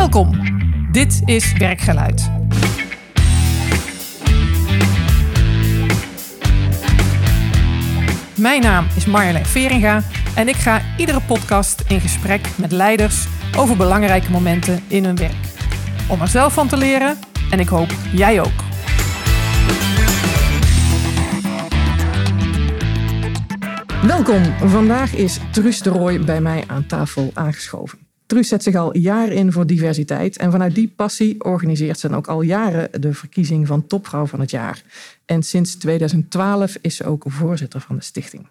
Welkom. Dit is Werkgeluid. Mijn naam is Marjolein Veringa en ik ga iedere podcast in gesprek met leiders over belangrijke momenten in hun werk. Om er zelf van te leren en ik hoop jij ook. Welkom. Vandaag is Truus de Rooij bij mij aan tafel aangeschoven. Truus zet zich al jaren in voor diversiteit en vanuit die passie organiseert ze ook al jaren de verkiezing van topvrouw van het jaar. En sinds 2012 is ze ook voorzitter van de stichting.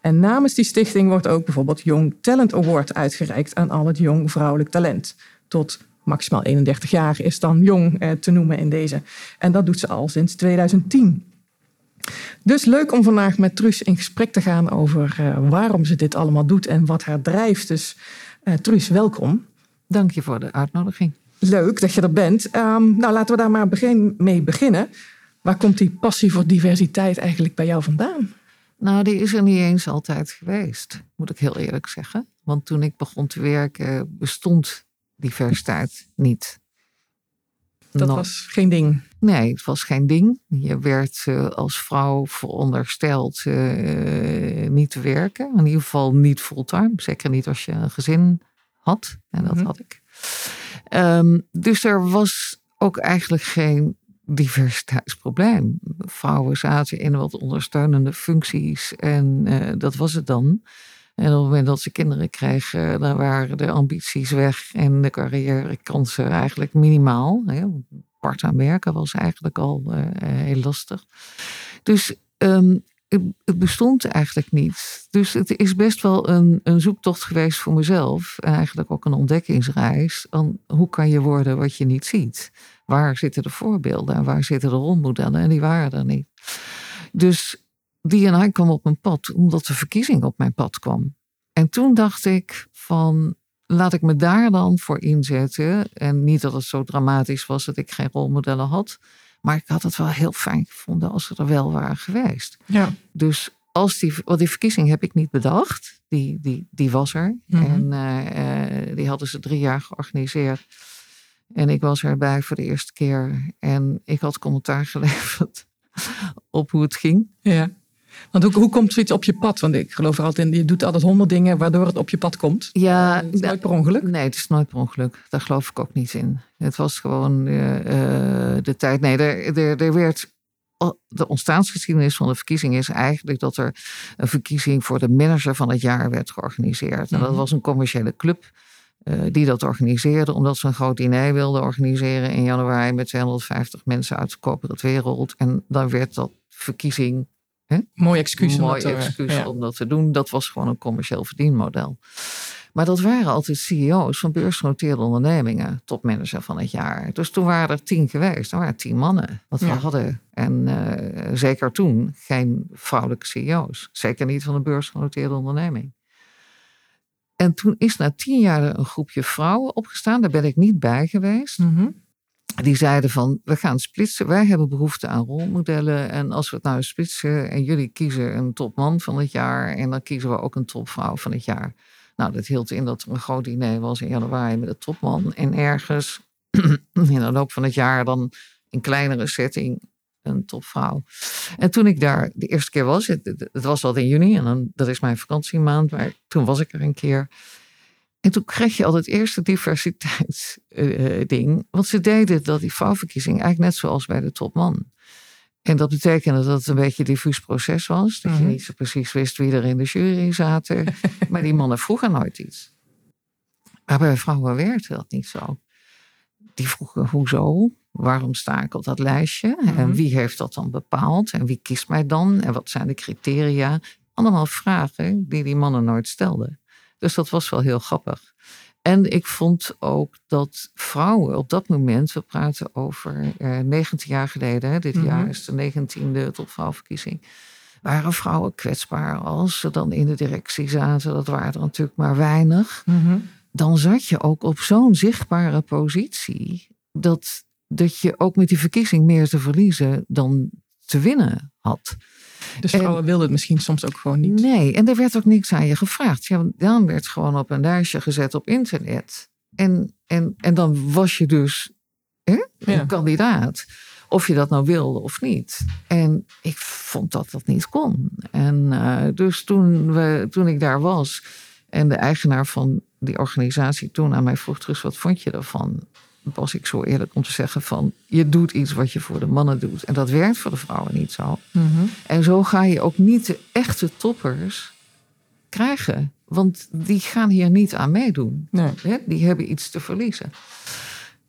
En namens die stichting wordt ook bijvoorbeeld Young Talent Award uitgereikt aan al het jong vrouwelijk talent. Tot maximaal 31 jaar is dan jong eh, te noemen in deze. En dat doet ze al sinds 2010. Dus leuk om vandaag met Truus in gesprek te gaan over uh, waarom ze dit allemaal doet en wat haar drijft. Dus uh, Truus, welkom. Dank je voor de uitnodiging. Leuk dat je er bent. Um, nou, laten we daar maar begin mee beginnen. Waar komt die passie voor diversiteit eigenlijk bij jou vandaan? Nou, die is er niet eens altijd geweest, moet ik heel eerlijk zeggen. Want toen ik begon te werken, bestond diversiteit niet. Dat was geen ding. Nee, het was geen ding. Je werd uh, als vrouw verondersteld uh, niet te werken. In ieder geval niet fulltime. Zeker niet als je een gezin had. En dat mm -hmm. had ik. Um, dus er was ook eigenlijk geen diversiteitsprobleem. Vrouwen zaten in wat ondersteunende functies en uh, dat was het dan. En op het moment dat ze kinderen kregen, dan waren de ambities weg en de carrièrekansen eigenlijk minimaal. Hè. Part-time werken was eigenlijk al uh, heel lastig. Dus um, het bestond eigenlijk niet. Dus het is best wel een, een zoektocht geweest voor mezelf. En eigenlijk ook een ontdekkingsreis. Hoe kan je worden wat je niet ziet? Waar zitten de voorbeelden en waar zitten de rolmodellen? En die waren er niet. Dus die en hij kwam op mijn pad omdat de verkiezing op mijn pad kwam. En toen dacht ik van laat ik me daar dan voor inzetten. En niet dat het zo dramatisch was dat ik geen rolmodellen had. Maar ik had het wel heel fijn gevonden als ze er wel waren geweest. Ja. Dus als die, want die verkiezing heb ik niet bedacht. Die, die, die was er. Mm -hmm. En uh, uh, die hadden ze drie jaar georganiseerd. En ik was erbij voor de eerste keer. En ik had commentaar geleverd op hoe het ging. Ja. Want hoe, hoe komt zoiets op je pad? Want ik geloof er altijd in, je doet altijd honderd dingen waardoor het op je pad komt. Ja, het is nooit per ongeluk. Nee, het is nooit per ongeluk. Daar geloof ik ook niet in. Het was gewoon uh, uh, de tijd. Nee, er, er, er werd. De ontstaansgeschiedenis van de verkiezing is eigenlijk dat er een verkiezing voor de manager van het jaar werd georganiseerd. En dat was een commerciële club. Uh, die dat organiseerde omdat ze een groot diner wilden organiseren in januari met 250 mensen uit de corporate wereld. En dan werd dat verkiezing Hè? Mooi excuus, Mooi om, dat excuus ja. om dat te doen. Dat was gewoon een commercieel verdienmodel. Maar dat waren altijd CEO's van beursgenoteerde ondernemingen, topmanager van het jaar. Dus toen waren er tien geweest, er waren tien mannen wat we hadden. En uh, zeker toen geen vrouwelijke CEO's. Zeker niet van een beursgenoteerde onderneming. En toen is na tien jaar een groepje vrouwen opgestaan, daar ben ik niet bij geweest. Mm -hmm die zeiden van, we gaan splitsen. Wij hebben behoefte aan rolmodellen. En als we het nou splitsen en jullie kiezen een topman van het jaar. En dan kiezen we ook een topvrouw van het jaar. Nou, dat hield in dat er een groot diner was in januari met de topman. En ergens in de loop van het jaar dan in kleinere setting een topvrouw. En toen ik daar de eerste keer was, het, het was al in juni. En dan, dat is mijn vakantiemaand. Maar toen was ik er een keer. En toen kreeg je al het eerste diversiteitsding. Uh, want ze deden dat die vrouwverkiezing eigenlijk net zoals bij de topman. En dat betekende dat het een beetje een diffuus proces was. Dat je niet zo precies wist wie er in de jury zaten. maar die mannen vroegen nooit iets. Maar bij vrouwen werkte dat niet zo. Die vroegen hoezo? Waarom sta ik op dat lijstje? Mm -hmm. En wie heeft dat dan bepaald? En wie kiest mij dan? En wat zijn de criteria? Allemaal vragen die die mannen nooit stelden. Dus dat was wel heel grappig. En ik vond ook dat vrouwen op dat moment, we praten over eh, 19 jaar geleden, hè, dit mm -hmm. jaar is de 19e topvrouwverkiezing, waren vrouwen kwetsbaar als ze dan in de directie zaten. Dat waren er natuurlijk maar weinig. Mm -hmm. Dan zat je ook op zo'n zichtbare positie dat, dat je ook met die verkiezing meer te verliezen dan te winnen had. Dus vrouwen en, wilden het misschien soms ook gewoon niet. Nee, en er werd ook niks aan je gevraagd. Ja, dan werd gewoon op een lijstje gezet op internet. En En, en dan was je dus hè, een Ja. kandidaat. Of je dat nou wilde of niet. En ik vond dat dat niet kon. En eh, dus toen, we, toen ik daar was en de eigenaar van die organisatie toen aan mij vroeg terug, wat vond je daarvan? Was ik zo eerlijk om te zeggen van, je doet iets wat je voor de mannen doet. En dat werkt voor de vrouwen niet zo. Mhm. En zo ga je ook niet de echte toppers krijgen. Want die gaan hier niet aan meedoen. Nee. Die hebben iets te verliezen.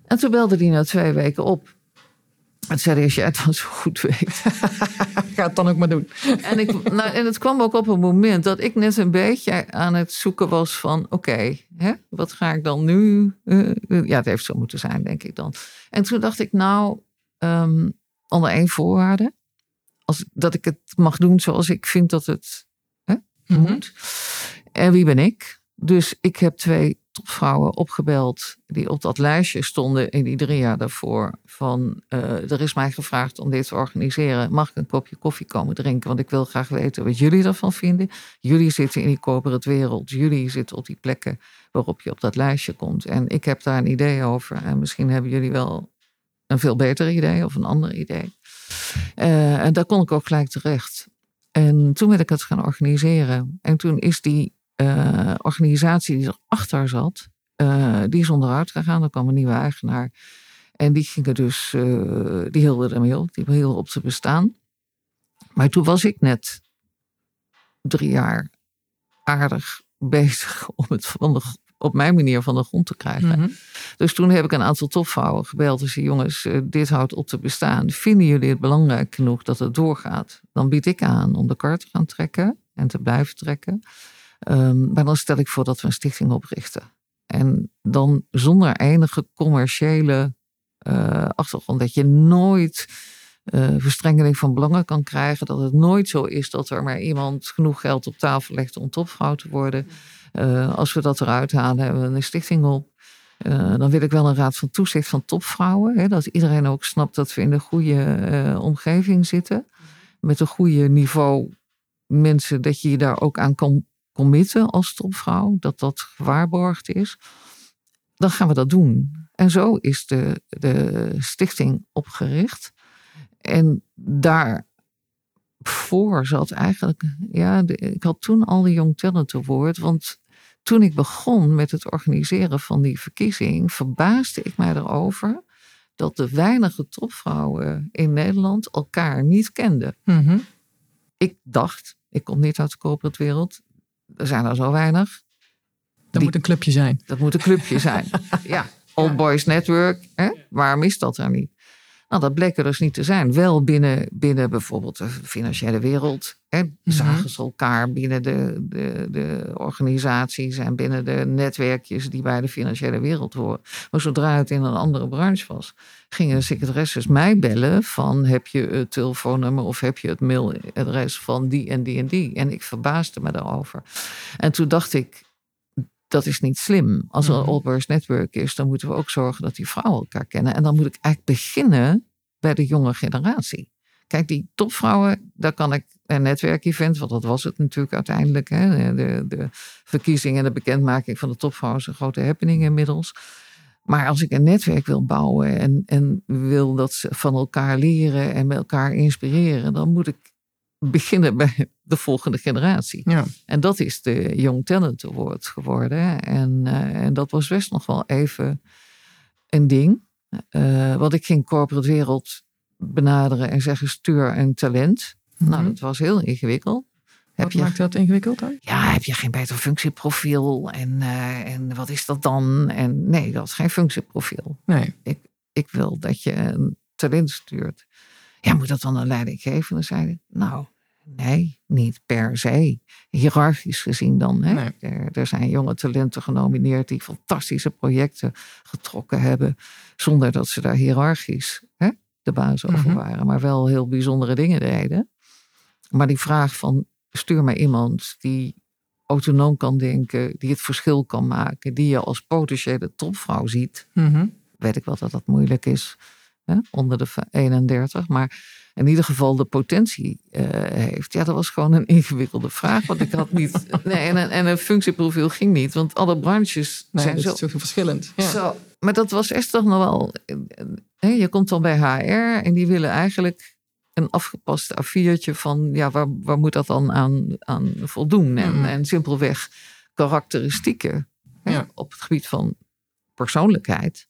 En toen belde hij na twee weken op. En zei als jij het dan zo goed weet. Ga het dan ook maar doen. En, ik, nou, en het kwam ook op een moment dat ik net een beetje aan het zoeken was van... oké, hè, wat ga ik dan nu... eh, eh, ja, het heeft zo moeten zijn, denk ik dan. En toen dacht ik, nou, ehm, onder één voorwaarde. Als, dat ik het mag doen zoals ik vind dat het Mhm. moet. En wie ben ik? Dus ik heb twee topvrouwen opgebeld die op dat lijstje stonden in die drie jaar daarvoor. Van eh, er is mij gevraagd om dit te organiseren. Mag ik een kopje koffie komen drinken? Want ik wil graag weten wat jullie ervan vinden. Jullie zitten in die corporate wereld. Jullie zitten op die plekken waarop je op dat lijstje komt. En ik heb daar een idee over. En misschien hebben jullie wel een veel beter idee of een ander idee. Eh, en daar kon ik ook gelijk terecht. En toen ben ik het gaan organiseren. En toen is die eh, organisatie die erachter zat, eh, die is onderuit gegaan. Er kwam een nieuwe eigenaar. En die gingen dus, eh, die hielden ermee op. Die hielden op te bestaan. Maar toen was ik net drie jaar aardig bezig om het van de, op mijn manier van de grond te krijgen. Mhm. Dus toen heb ik een aantal topvrouwen gebeld en zei: Jongens, dit houdt op te bestaan. Vinden jullie het belangrijk genoeg dat het doorgaat? Dan bied ik aan om de kar te gaan trekken en te blijven trekken. Ehm, maar dan stel ik voor dat we een stichting oprichten. En dan zonder enige commerciële eh, achtergrond. Dat je nooit eh, verstrengeling van belangen kan krijgen. Dat het nooit zo is dat er maar iemand genoeg geld op tafel legt om topvrouw te worden. Eh, als we dat eruit halen, hebben we een stichting op. Dan wil ik wel een raad van toezicht van topvrouwen. Hè, dat iedereen ook snapt dat we in een goede omgeving zitten. Met een goede niveau mensen, dat je je daar ook aan kan committen als topvrouw. Dat dat gewaarborgd is. Dan gaan we dat doen. En zo is de, de stichting opgericht. En daarvoor zat eigenlijk, ja, de- ik had toen al de Young Talent Award. Want toen ik begon met het organiseren van die verkiezing, verbaasde ik mij erover dat de weinige topvrouwen in Nederland elkaar niet kenden. Mhm. Ik dacht, ik kom niet uit de corporate wereld, er zijn er zo weinig. Dat Die- moet een clubje zijn. Dat moet een clubje zijn. ja, Old Boys Network. Hè? Waarom is dat er niet? Nou, dat bleek er dus niet te zijn. Wel binnen, binnen bijvoorbeeld de financiële wereld. Hè? Zagen ze elkaar binnen de, de, de organisaties en binnen de netwerkjes die bij de financiële wereld horen. Maar zodra het in een andere branche was, gingen de secretaresses mij bellen van heb je het telefoonnummer of heb je het mailadres van die en die en die. En ik verbaasde me daarover. En toen dacht ik, dat is niet slim. Als er een Mhm. Old Boys Network is, dan moeten we ook zorgen dat die vrouwen elkaar kennen. En dan moet ik eigenlijk beginnen bij de jonge generatie. Kijk, die topvrouwen, daar kan ik een netwerkevent, want dat was het natuurlijk uiteindelijk. Hè, de, de verkiezing en de bekendmaking van de topvrouwen is een grote happening inmiddels. Maar als ik een netwerk wil bouwen en, en wil dat ze van elkaar leren en met elkaar inspireren, dan moet ik beginnen bij de volgende generatie. Ja. En dat is de Young Talent Award geworden. En, eh, en dat was best nog wel even een ding. Eh want ik ging corporate wereld benaderen en zeggen stuur een talent. Nou, Mhm. dat was heel ingewikkeld. Heb Wat je, maakt dat ingewikkeld dan? ja, heb je geen beter functieprofiel? En, eh, en wat is dat dan? En nee, dat is geen functieprofiel. Nee. Ik wil dat je een talent stuurt. Ja, moet dat dan een leidinggevende zijn? Nou, nee, niet per se. Hierarchisch gezien dan. Hè? Nee. Er, er zijn jonge talenten genomineerd die fantastische projecten getrokken hebben. Zonder dat ze daar hiërarchisch hè, de baas over Mhm. waren. Maar wel heel bijzondere dingen deden. Maar die vraag van stuur mij iemand die autonoom kan denken. Die het verschil kan maken. Die je als potentiële topvrouw ziet Mhm. weet ik wel dat dat moeilijk is hè, onder de 31. Maar in ieder geval de potentie uh, heeft. Ja, dat was gewoon een ingewikkelde vraag. Want ik had niet. Nee, en, een, en een functieprofiel ging niet. Want alle branches nee, zijn zo, zo verschillend. Ja. Zo, maar dat was echt toch nog wel. Hè, je komt dan bij HR en die willen eigenlijk een afgepast A4'tje van ja, waar, waar moet dat dan aan, aan voldoen? En, Mm. en simpelweg karakteristieken hè, Ja. op het gebied van persoonlijkheid.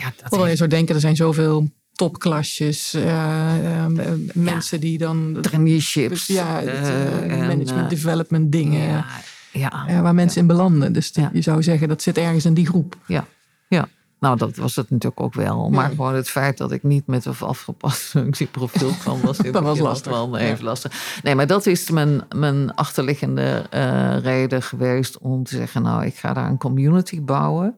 Ja, dat je zou denken, er zijn zoveel topklasjes, eh, eh, mensen die dan... traineeships. ja, het, eh, en, management development dingen, Ja, ja. waar mensen in belanden. Dus die- Ja. je zou zeggen, dat zit ergens in die groep. Nou, dat was het natuurlijk ook wel. Maar Ja. gewoon het feit dat ik niet met een afgepast functieprofiel kwam, was, Dat het was lastig. wel even Ja. lastig. Nee, maar dat is mijn, mijn achterliggende reden geweest om te zeggen, nou, ik ga daar een community bouwen.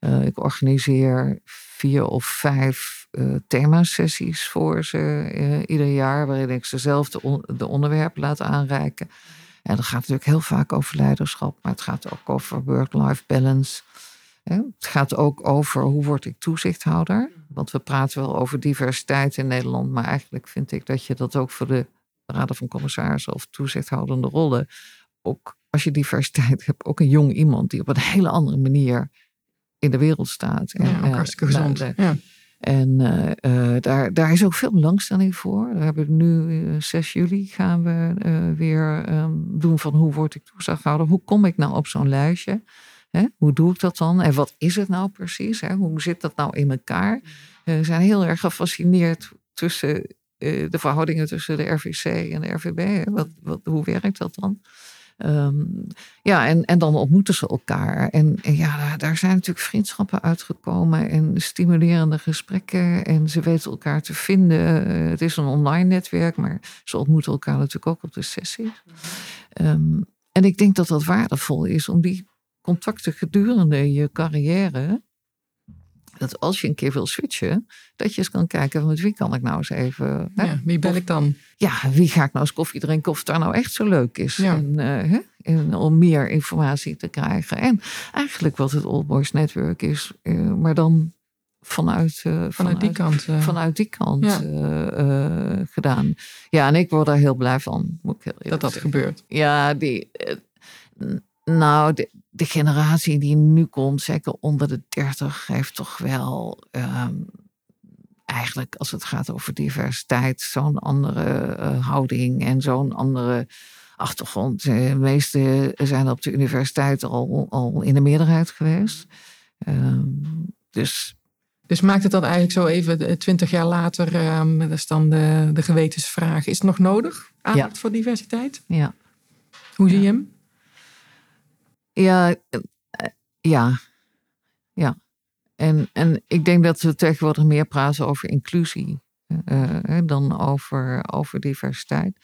Eh, ik organiseer vier of vijf eh themasessies voor ze eh, ieder jaar, waarin ik ze zelf de, on- de onderwerpen laat aanreiken. En dat gaat natuurlijk heel vaak over leiderschap, maar het gaat ook over work-life balance. Het gaat ook over hoe word ik toezichthouder. Want we praten wel over diversiteit in Nederland, maar eigenlijk vind ik dat je dat ook voor de raden van commissarissen of toezichthoudende rollen, ook als je diversiteit hebt, ook een jong iemand die op een hele andere manier in de wereld staat. En, Ja, eh, hartstikke nou, gezond. de- Ja. en eh, eh, daar, daar is ook veel belangstelling voor. We hebben nu eh, 6 juli gaan we eh, weer ehm, doen van hoe word ik toezichthouder? Hoe kom ik nou op zo'n lijstje? Hè? Hoe doe ik dat dan? En wat is het nou precies? Hè? Hoe zit dat nou in elkaar? Eh, we zijn heel erg gefascineerd tussen eh, de verhoudingen tussen de RVC en de RVB. Hè? Wat, wat, hoe werkt dat dan? Ehm, ja, en, en dan ontmoeten ze elkaar. En, en ja, daar, zijn natuurlijk vriendschappen uitgekomen en stimulerende gesprekken. En ze weten elkaar te vinden. Eh, het is een online netwerk, maar ze ontmoeten elkaar natuurlijk ook op de sessies. Ehm, en ik denk dat dat waardevol is om die contacten gedurende je carrière. Dat als je een keer wil switchen, dat je eens kan kijken met wie kan ik nou eens even. hè, Ja, wie ben ik dan? ja, wie ga ik nou eens koffie drinken of het daar nou echt zo leuk is. Ja. En, eh, hè, en om meer informatie te krijgen. En eigenlijk wat het Old Boys Network is, eh, maar dan vanuit, eh, Vanuit die kant. vanuit die kant Ja. gedaan. Ja, en ik word daar heel blij van. Moet ik heel dat dat zeggen. gebeurt. Ja, die, nou, de, de generatie die nu komt, zeker onder de 30, heeft toch wel ehm, eigenlijk als het gaat over diversiteit, zo'n andere eh, houding en zo'n andere achtergrond. De meesten zijn op de universiteit al, al in de meerderheid geweest. Ehm, dus Dus maakt het dan eigenlijk zo even eh, twintig jaar later, ehm, dat is dan de, de gewetensvraag, is het nog nodig? Aandacht voor diversiteit? ja. Hoe zie Ja. je hem? Ja, eh, eh, ja. Ja. En, en ik denk dat we tegenwoordig meer praten over inclusie eh, dan over, over diversiteit.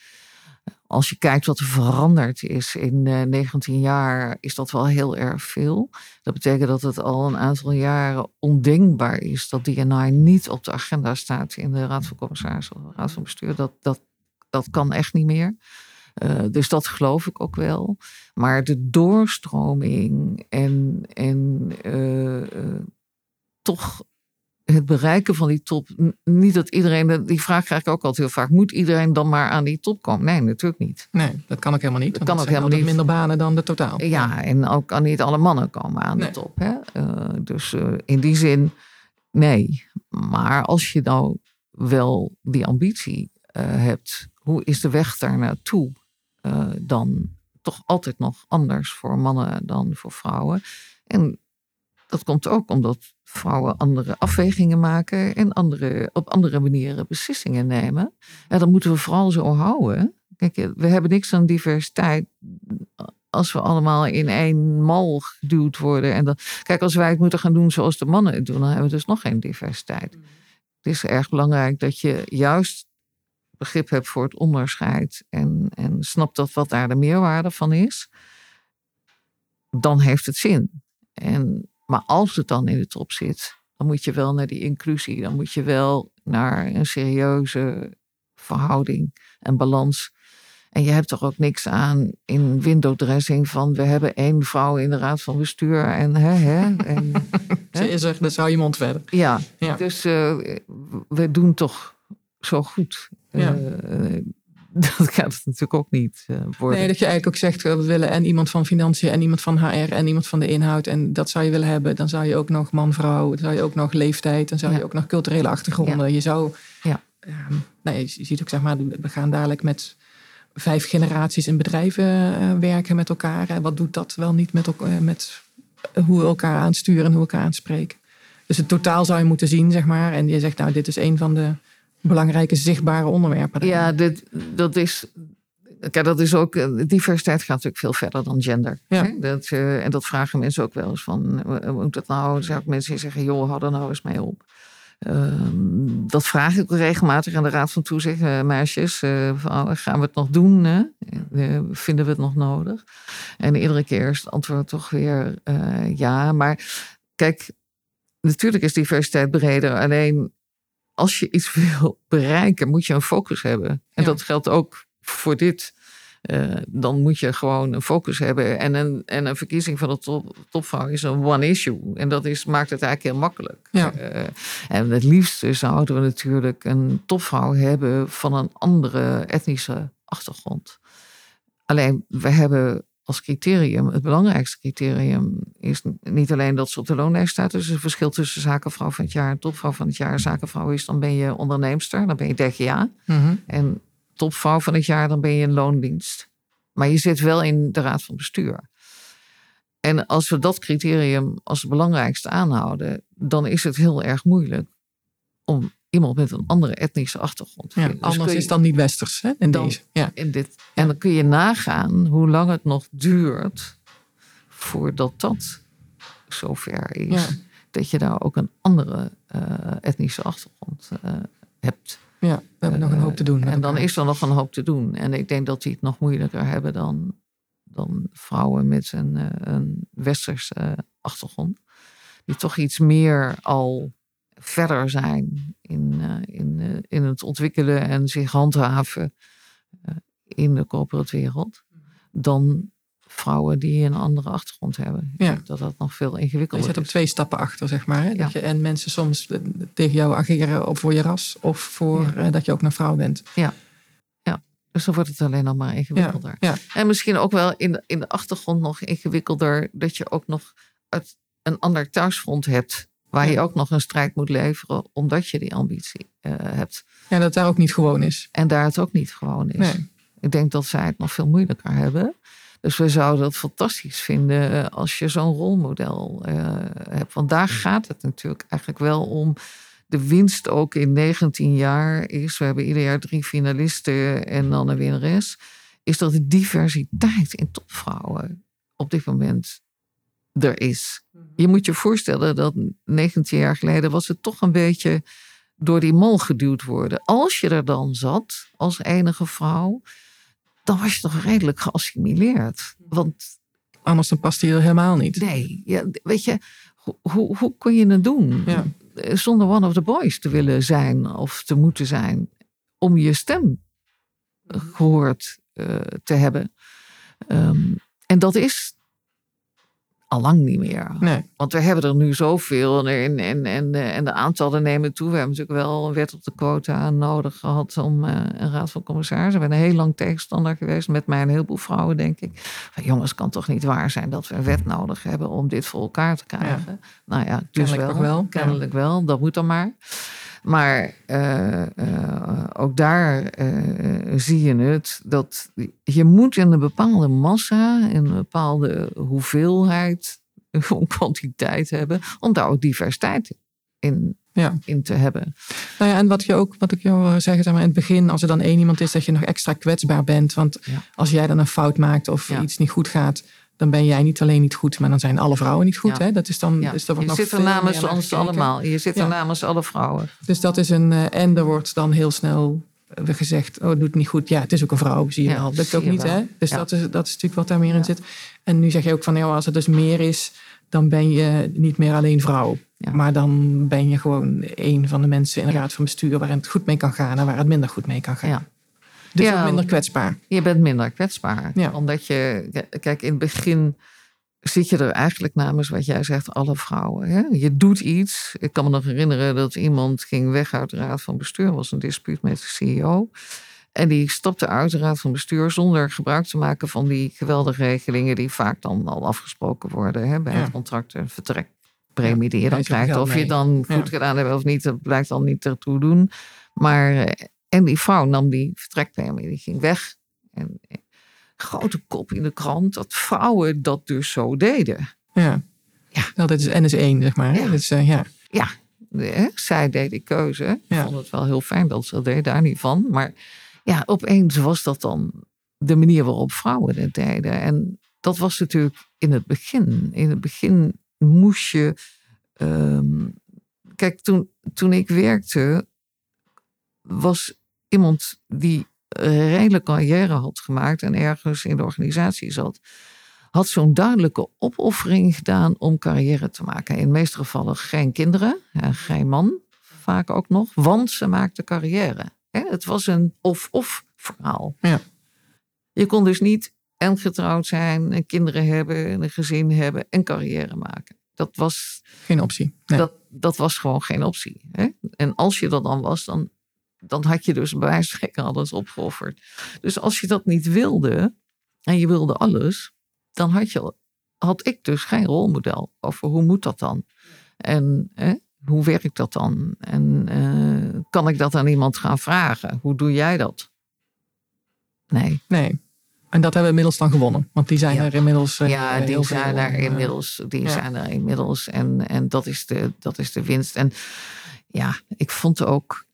Als je kijkt wat er veranderd is in eh, 19 jaar, is dat wel heel erg veel. Dat betekent dat het al een aantal jaren ondenkbaar is dat DNI niet op de agenda staat in de Raad van Commissarissen of de Raad van Bestuur. Dat, dat, dat kan echt niet meer. Eh, dus dat geloof ik ook wel. Maar de doorstroming en, en eh, eh, toch het bereiken van die top. Niet dat iedereen, die vraag krijg ik ook altijd heel vaak. Moet iedereen dan maar aan die top komen? Nee, natuurlijk niet. Nee, dat kan ook helemaal niet. Dat kan ook helemaal niet. minder banen dan de totaal. Ja, en ook kan niet alle mannen komen aan Nee. de top. Hè? Dus in die zin, nee. Maar als je nou wel die ambitie hebt, hoe is de weg daar naartoe eh, dan toch altijd nog anders voor mannen dan voor vrouwen? En dat komt ook omdat vrouwen andere afwegingen maken en andere, op andere manieren beslissingen nemen. En dat moeten we vooral zo houden. Kijk, we hebben niks aan diversiteit als we allemaal in één mal geduwd worden. En dan, kijk, als wij het moeten gaan doen zoals de mannen het doen, dan hebben we dus nog geen diversiteit. Het is erg belangrijk dat je juist begrip hebt voor het onderscheid en, en snapt dat wat daar de meerwaarde van is. Dan heeft het zin. En, maar als het dan in de top zit, dan moet je wel naar die inclusie. Dan moet je wel naar een serieuze verhouding en balans. En je hebt toch ook niks aan in windowdressing van we hebben één vrouw in de raad van bestuur en hè, hè. En, Ze is er, dus hou je mond verder. ja, Ja. dus eh, we doen toch zo goed Ja. Eh, dat gaat het natuurlijk ook niet eh, worden. Nee, dat je eigenlijk ook zegt, we willen en iemand van financiën en iemand van HR en iemand van de inhoud. En dat zou je willen hebben. Dan zou je ook nog man-vrouw, dan zou je ook nog leeftijd, dan zou je Ja. ook nog culturele achtergronden. Je zou, Ja. ehm, nou, je ziet ook zeg maar, we gaan dadelijk met vijf generaties in bedrijven eh, werken met elkaar. En wat doet dat wel niet met, met hoe we elkaar aansturen en hoe we elkaar aanspreken. Dus het totaal zou je moeten zien, zeg maar. En je zegt, nou, dit is een van de belangrijke zichtbare onderwerpen. Ja, dit, dat is. Kijk, dat is ook. eh, Diversiteit gaat natuurlijk veel verder dan gender. Ja. Dat, eh, en dat vragen mensen ook wel eens van. Hoe moet dat nou? Zijn ook mensen zeggen: joh, hou er nou eens mee op. Ehm, dat vraag ik regelmatig aan de Raad van Toezicht. eh, meisjes, van, oh, gaan we het nog doen? Hè? Vinden we het nog nodig? En iedere keer is het antwoord toch weer ja. Maar kijk, natuurlijk is diversiteit breder. Alleen als je iets wil bereiken, moet je een focus hebben. En Ja. dat geldt ook voor dit. Eh, dan moet je gewoon een focus hebben. En een, en een verkiezing van de top, topvrouw is een one issue. En dat is, maakt het eigenlijk heel makkelijk. Ja. Eh, en het liefste zouden we natuurlijk een topvrouw hebben van een andere etnische achtergrond. Alleen we hebben als criterium, het belangrijkste criterium is niet alleen dat ze op de loonlijst staat. Dus het verschil tussen zakenvrouw van het jaar en topvrouw van het jaar. Zakenvrouw is, dan ben je onderneemster, dan ben je DGA. Mhm. En topvrouw van het jaar, dan ben je in loondienst. Maar je zit wel in de raad van bestuur. En als we dat criterium als het belangrijkste aanhouden, dan is het heel erg moeilijk om iemand met een andere etnische achtergrond te Ja, vinden. Dus anders je- is dan niet westers hè, in Dan- deze. Ja. in dit. En dan kun je nagaan hoe lang het nog duurt voordat dat zover is. Ja. Dat je daar ook een andere eh, etnische achtergrond eh, hebt. ja, we hebben nog een hoop te doen. met En dan is er nog een hoop te doen. En ik denk dat die het nog moeilijker hebben dan, dan vrouwen met een, eh, een westerse eh, achtergrond. Die toch iets meer al verder zijn in, eh, in, eh, in het ontwikkelen en zich handhaven eh, in de corporate wereld. Dan vrouwen die een andere achtergrond hebben. Ik Ja. denk dat dat nog veel Je ingewikkelder zit op is. twee stappen achter, zeg maar. Hè? Dat Ja. je, en mensen soms tegen jou ageren op voor je ras of voor Ja. dat je ook een vrouw bent. Dus dan wordt het alleen nog maar Ja, ingewikkelder. ja, En misschien ook wel in in de achtergrond nog ingewikkelder dat je ook nog uit een ander thuisfront hebt. Waar je ook nog een strijd moet leveren omdat je die ambitie eh, hebt. ja, dat daar ook niet gewoon is. En daar het ook niet gewoon is. Nee. Ik denk dat zij het nog veel moeilijker hebben. Dus we zouden het fantastisch vinden eh, als je zo'n rolmodel eh, hebt. Want daar gaat het natuurlijk eigenlijk wel om. De winst ook in 19 jaar is, we hebben ieder jaar drie finalisten en dan een winnares, is dat de diversiteit in topvrouwen op dit moment er is. Je moet je voorstellen dat 19 jaar geleden was het toch een beetje door die mol geduwd worden. Als je er dan zat als enige vrouw, dan was je toch redelijk geassimileerd. Want Anders dan past hij er helemaal niet. nee, ja, weet je, hoe, hoe, hoe kon je het doen? Ja. Zonder one of the boys te willen zijn of te moeten zijn. Om je stem gehoord eh, te hebben. Ehm, en dat is al lang niet meer. Nee. Want we hebben er nu zoveel en, en, en, en de aantallen nemen toe. We hebben natuurlijk wel een wet op de quota nodig gehad om eh, een raad van commissarissen. Ik ben een heel lang tegenstander geweest met mij een heleboel vrouwen, denk ik. Van, jongens, het kan toch niet waar zijn dat we een wet nodig hebben om dit voor elkaar te krijgen. Nou ja, dus Kennelijk wel. wel, ja. Kennelijk wel, dat moet dan maar. Maar eh, eh, ook daar eh, zie je het, dat je moet in een bepaalde massa, in een bepaalde hoeveelheid, kwantiteit hebben, om daar ook diversiteit in, Ja. in te hebben. Nou ja, en wat, je ook, wat ik jou zeggen, zeg maar, in het begin, als er dan één iemand is, dat je nog extra kwetsbaar bent. Want Ja. als jij dan een fout maakt of Ja. iets niet goed gaat, dan ben jij niet alleen niet goed, maar dan zijn alle vrouwen niet goed. Ja. Hè? Dat is dan, Ja. dus wordt je nog zit er namens ons gekeken. allemaal. Je zit er Ja. namens alle vrouwen. Dus dat is een, eh, en er wordt dan heel snel eh, gezegd, oh, het doet niet goed. Ja, het is ook een vrouw, zie je wel. Dat ook niet, wel. hè? Dus dat, is, dat is natuurlijk wat daar meer in zit. En nu zeg je ook van, ja, als het dus meer is, dan ben je niet meer alleen vrouw. Maar dan ben je gewoon een van de mensen in de raad van bestuur waarin het goed mee kan gaan en waar het minder goed mee kan gaan. Ja. Dus Ja. ook minder kwetsbaar. Je bent minder kwetsbaar. Ja. Omdat je, kijk, in het begin zit je er eigenlijk namens wat jij zegt, alle vrouwen. Hè? Je doet iets. Ik kan me nog herinneren dat iemand ging weg uit de raad van bestuur. was een dispuut met de CEO. En die stapte uit de raad van bestuur zonder gebruik te maken van die geweldige regelingen die vaak dan al afgesproken worden hè, bij Ja. het contract en vertrekpremie die je dan krijgt. Of je dan goed gedaan hebt of niet, dat blijkt dan niet ertoe doen. Maar, eh, en die vrouw nam die vertrekpremie, die ging weg. En eh, grote kop in de krant dat vrouwen dat dus zo deden. Ja. Ja. Nou, dit is NS1, zeg maar. Ja. Dus, eh, ja. Ja, hè, zij deed die keuze. Ik Ja. vond het wel heel fijn dat ze dat deed, daar niet van. Maar ja, opeens was dat dan de manier waarop vrouwen het deden. En dat was natuurlijk in het begin. In het begin moest je. ehm, kijk, toen, toen ik werkte, was iemand die een redelijk carrière had gemaakt en ergens in de organisatie zat, had zo'n duidelijke opoffering gedaan om carrière te maken. In de meeste gevallen geen kinderen, en geen man, vaak ook nog, want ze maakte carrière. Het was een of-of verhaal. Ja. Je kon dus niet en getrouwd zijn, en kinderen hebben, en een gezin hebben en carrière maken. Dat was Geen optie. Nee. dat, dat was gewoon geen optie. Hè? En als je dat dan was, dan, dan had je dus bij wijze van spreken alles opgeofferd. Dus als je dat niet wilde, en je wilde alles, dan had, je, had ik dus geen rolmodel over hoe moet dat dan? En hè, hoe werkt dat dan? En eh, kan ik dat aan iemand gaan vragen? Hoe doe jij dat? Nee. nee. En dat hebben we inmiddels dan gewonnen. Want die zijn Ja. er inmiddels eh, Ja, die zijn veel, er eh, inmiddels. Die ja. zijn er inmiddels. En, en dat, is de, dat is de winst. En ja, ik vond ook.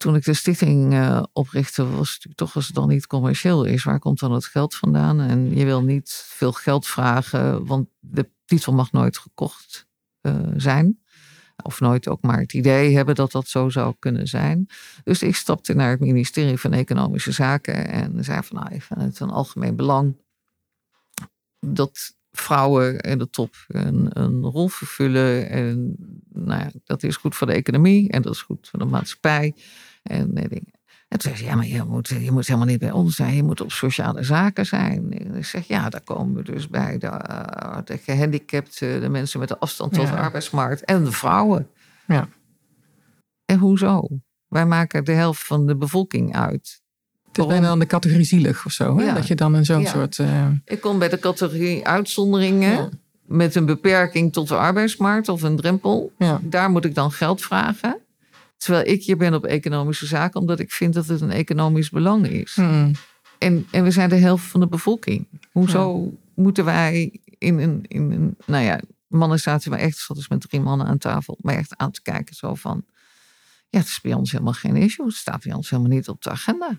Toen ik de stichting eh, oprichtte, was het toch als het dan niet commercieel is, waar komt dan het geld vandaan? En je wil niet veel geld vragen, want de titel mag nooit gekocht eh, zijn. Of nooit ook maar het idee hebben dat dat zo zou kunnen zijn. Dus ik stapte naar het ministerie van Economische Zaken en zei van nou, het een algemeen belang dat vrouwen in de top een, een rol vervullen. En nou ja, dat is goed voor de economie en dat is goed voor de maatschappij. En dingen. En toen zei ze, ja, maar je moet, je moet helemaal niet bij ons zijn. Je moet op sociale zaken zijn. En ik zeg, ja, daar komen we dus bij de, eh, de gehandicapten, de mensen met de afstand tot Ja. de arbeidsmarkt en de vrouwen. Ja. En hoezo? Wij maken de helft van de bevolking uit. Het is bijna dan de categorie zielig of zo. Hè? Ja. Dat je dan in zo'n Ja. soort... eh, Ik kom bij de categorie uitzonderingen Ja. met een beperking tot de arbeidsmarkt of een drempel. ja. Daar moet ik dan geld vragen. Terwijl ik hier ben op economische zaken, omdat ik vind dat het een economisch belang is. Mm. En, en we zijn de helft van de bevolking. Hoezo moeten wij in een, in een. Nou ja, mannen zaten maar echt, zat dus met drie mannen aan tafel, maar echt aan te kijken. Zo van. Ja, het is bij ons helemaal geen issue. Het staat bij ons helemaal niet op de agenda.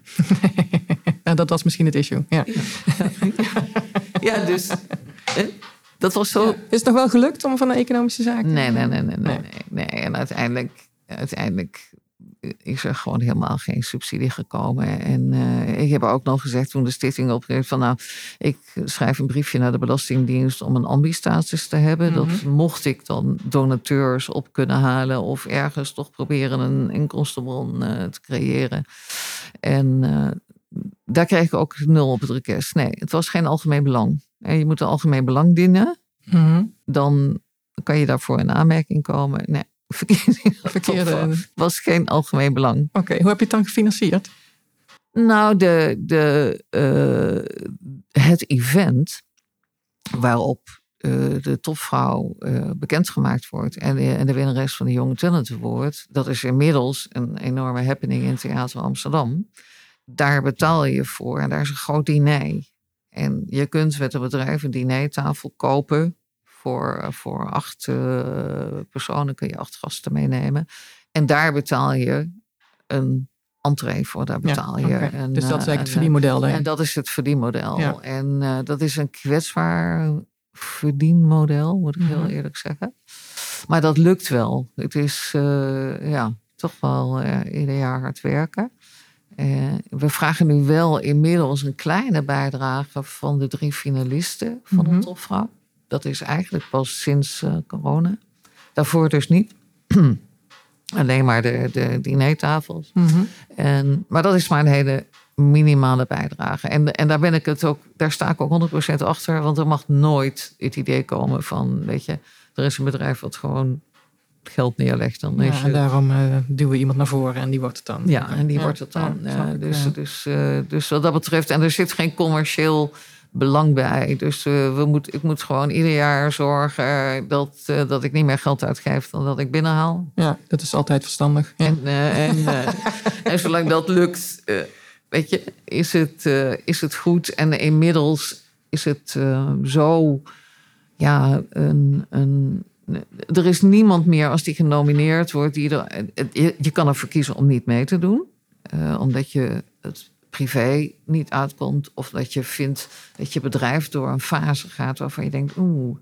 Ja, dat was misschien het issue. Ja. Ja, dus. dat was zo. Is het nog wel gelukt om van de economische zaken? Nee, nee, nee, nee, Nee. nee, nee. En uiteindelijk, uiteindelijk is er gewoon helemaal geen subsidie gekomen. En eh, ik heb ook nog gezegd toen de stichting opricht van nou, ik schrijf een briefje naar de Belastingdienst om een ambistatus te hebben. Dat mocht ik dan donateurs op kunnen halen of ergens toch proberen een inkomstenbron eh, te creëren. En eh, daar kreeg ik ook nul op het request. Nee, het was geen algemeen belang. En je moet een algemeen belang dienen Mhm. dan kan je daarvoor in aanmerking komen. Nee, verkeerde. Was geen algemeen belang. Oké, hoe heb je het dan gefinancierd? Nou, de, de, eh, het event waarop eh, de topvrouw eh, bekendgemaakt wordt en de, en de winnares van de Young Talent Award, dat is inmiddels een enorme happening in Theater Amsterdam. Daar betaal je voor en daar is een groot diner. En je kunt met een bedrijf een dinertafel kopen. Voor, voor acht eh, personen kun je acht gasten meenemen. En daar betaal je een entree voor. Daar betaal je. dus dat is eh, het verdienmodel. en dat is het verdienmodel. Ja. En eh, dat is een kwetsbaar verdienmodel, moet ik heel Mhm. eerlijk zeggen. Maar dat lukt wel. Het is eh, ja, toch wel eh, ieder jaar hard werken. Eh, we vragen nu wel inmiddels een kleine bijdrage van de drie finalisten van de topvrouw. Dat is eigenlijk pas sinds eh, corona. Daarvoor dus niet. Alleen maar de, de dinertafels. Mhm. En, maar dat is maar een hele minimale bijdrage. En, en daar ben ik het ook, daar sta ik ook 100% achter. Want er mag nooit het idee komen van, weet je, er is een bedrijf wat gewoon geld neerlegt. Dan Ja, is en daarom eh, duwen we iemand naar voren en die wordt het dan. ja, en die Ja, wordt het dan. ja, ik, dus, dus, eh, dus wat dat betreft, en er zit geen commercieel belang bij. Dus eh, we moet, ik moet gewoon ieder jaar zorgen dat, eh, dat ik niet meer geld uitgeef dan dat ik binnenhaal. Ja, dat is altijd verstandig. Ja. En, eh, en, en zolang dat lukt, weet je, is het, is het goed. En inmiddels is het zo, ja, een, een, er is niemand meer als die genomineerd wordt. Die er, je, je kan ervoor kiezen om niet mee te doen. omdat je het privé niet uitkomt. Of dat je vindt dat je bedrijf door een fase gaat waarvan je denkt, oeh,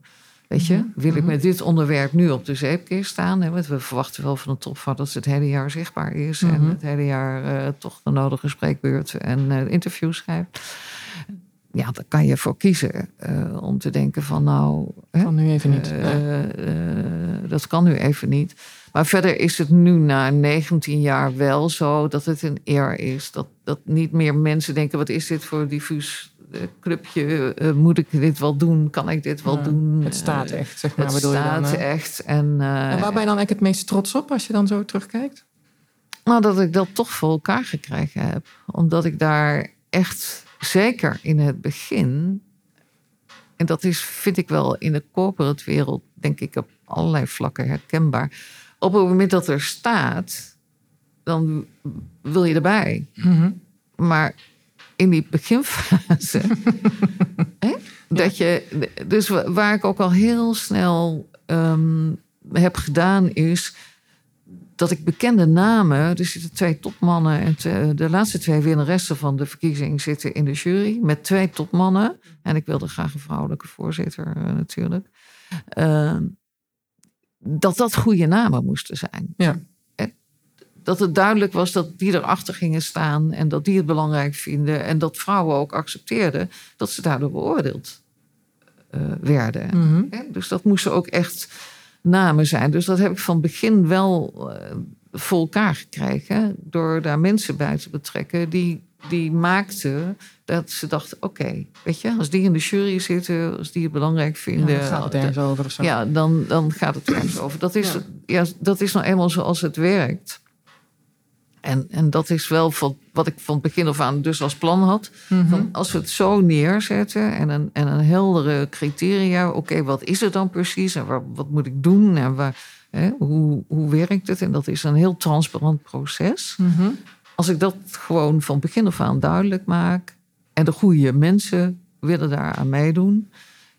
weet je, wil ik met dit onderwerp nu op de zeepkist staan? Hè? Want we verwachten wel van de topvrouw dat ze het hele jaar zichtbaar is. En Mhm. het hele jaar eh, toch de nodige spreekbeurten en eh, interviews schrijft. Ja, daar kan je voor kiezen eh, om te denken van nou, hè, Kan nu even niet. dat kan nu even niet. Maar verder is het nu na 19 jaar wel zo dat het een eer is. Dat, dat niet meer mensen denken: wat is dit voor diffuus eh, clubje? Eh, moet ik dit wel doen? Kan ik dit wel Ja, doen? het staat Eh, echt, zeg maar. Het bedoel je dan, staat echt. En, eh, En waar ben je dan eigenlijk het meest trots op als je dan zo terugkijkt? nou, dat ik dat toch voor elkaar gekregen heb. Omdat ik daar echt, zeker in het begin... en dat is, vind ik wel in de corporate wereld... denk ik op allerlei vlakken herkenbaar. Op het moment dat er staat, dan wil je erbij. Mhm. Maar in die beginfase... hè, dat je, dus wa- waar ik ook al heel snel ehm, heb gedaan is dat ik bekende namen, er zitten twee topmannen en te- de laatste twee winnaressen van de verkiezing zitten in de jury met twee topmannen. En ik wilde graag een vrouwelijke voorzitter eh, natuurlijk. Ehm, dat dat goede namen moesten zijn. Ja. Dat het duidelijk was dat die erachter gingen staan en dat die het belangrijk vinden. En dat vrouwen ook accepteerden dat ze daardoor beoordeeld eh, werden. Mhm. Dus dat moesten ook echt namen zijn. Dus dat heb ik van het begin wel eh, voor elkaar gekregen. Door daar mensen bij te betrekken die, die maakten dat ze dachten: oké, weet je, als die in de jury zitten, als die het belangrijk Ja, vinden. dan gaat het ergens over of zo. Ja, dan, dan gaat het ergens over. Dat is, Ja. ja. dat is nou eenmaal zoals het werkt. En, en dat is wel van, wat ik van het begin af aan dus als plan had. Mhm. Van als we het zo neerzetten en een, en een heldere criteria. Oké, wat is het dan precies en waar, wat moet ik doen en waar, hè, hoe, hoe werkt het? En dat is een heel transparant proces. Mhm. Als ik dat gewoon van begin af aan duidelijk maak. en de goede mensen willen daar aan meedoen.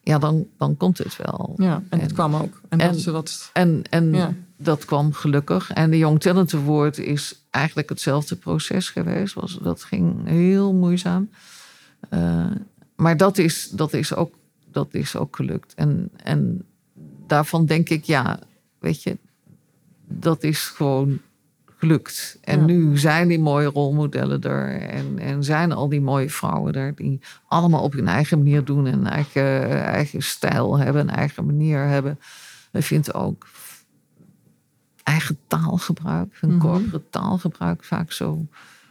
ja, dan, dan komt het wel. Ja, en het En- kwam ook. En, dat en- is wat. En, en Ja. dat kwam gelukkig. En de Young Talent Award is eigenlijk hetzelfde proces geweest. Was, dat ging heel moeizaam. Eh, maar dat is, dat, is ook, dat is ook gelukt. En, en daarvan denk ik, ja, weet je, dat is gewoon gelukt. En Ja. nu zijn die mooie rolmodellen er. En, en zijn al die mooie vrouwen er. Die allemaal op hun eigen manier doen. En eigen, eigen stijl hebben. Een eigen manier hebben. Ik vind ook eigen taalgebruik. Hun Mhm. corporate taalgebruik vaak zo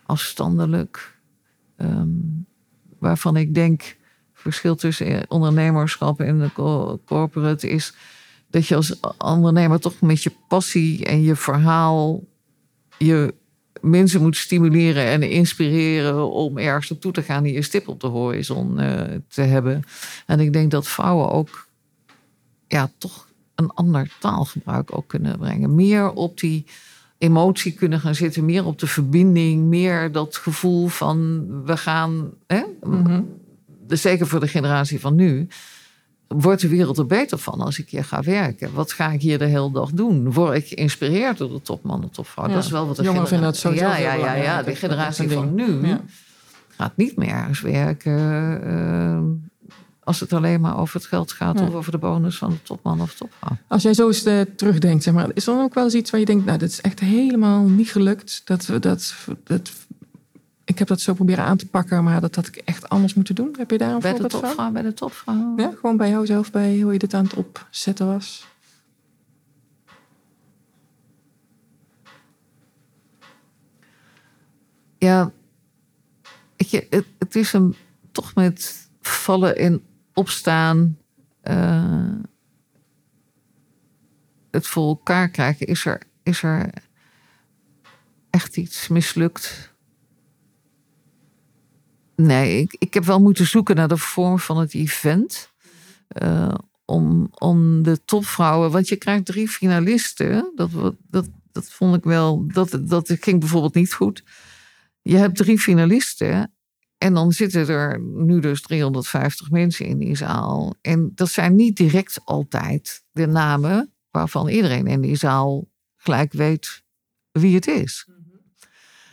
afstandelijk. Ehm, waarvan ik denk, verschil tussen ondernemerschap en de co- corporate is dat je als ondernemer toch met je passie en je verhaal je mensen moet stimuleren en inspireren om ergens naartoe te gaan die je stip op de horizon eh, te hebben. En ik denk dat vrouwen ook ja, toch een ander taalgebruik ook kunnen brengen. Meer op die emotie kunnen gaan zitten, meer op de verbinding, meer dat gevoel van we gaan, hè, Mhm. dus zeker voor de generatie van nu, wordt de wereld er beter van als ik hier ga werken. Wat ga ik hier de hele dag doen? Word ik geïnspireerd door de topman, de topvrouw? Ja. Dat is wel wat de Jongeren genera- vinden dat sowieso Ja, ja, ja, ja. Dat- De dat generatie van nu Ja. gaat niet meer ergens werken eh, als het alleen maar over het geld gaat of over de bonus van de topman of topvrouw. Als jij zo eens eh, terugdenkt, zeg maar, is er dan ook wel eens iets waar je denkt, nou, dit is echt helemaal niet gelukt. Dat, we- dat, dat, ik heb dat zo proberen aan te pakken, maar dat had ik echt anders moeten doen. Heb je daar een Bij de voorbeeld van? bij de topvrouw. Ja, gewoon bij jou zelf, bij hoe je dit aan het opzetten was. Ja, je, het, het is een toch met vallen en opstaan. eh, het voor elkaar krijgen. Is er, is er echt iets mislukt? Nee, ik, ik heb wel moeten zoeken naar de vorm van het event. eh, om, om de topvrouwen. Want je krijgt drie finalisten. Dat, dat, dat vond ik wel. Dat, dat ging bijvoorbeeld niet goed. Je hebt drie finalisten. En dan zitten er nu dus 350 mensen in die zaal. En dat zijn niet direct altijd de namen waarvan iedereen in die zaal gelijk weet wie het is.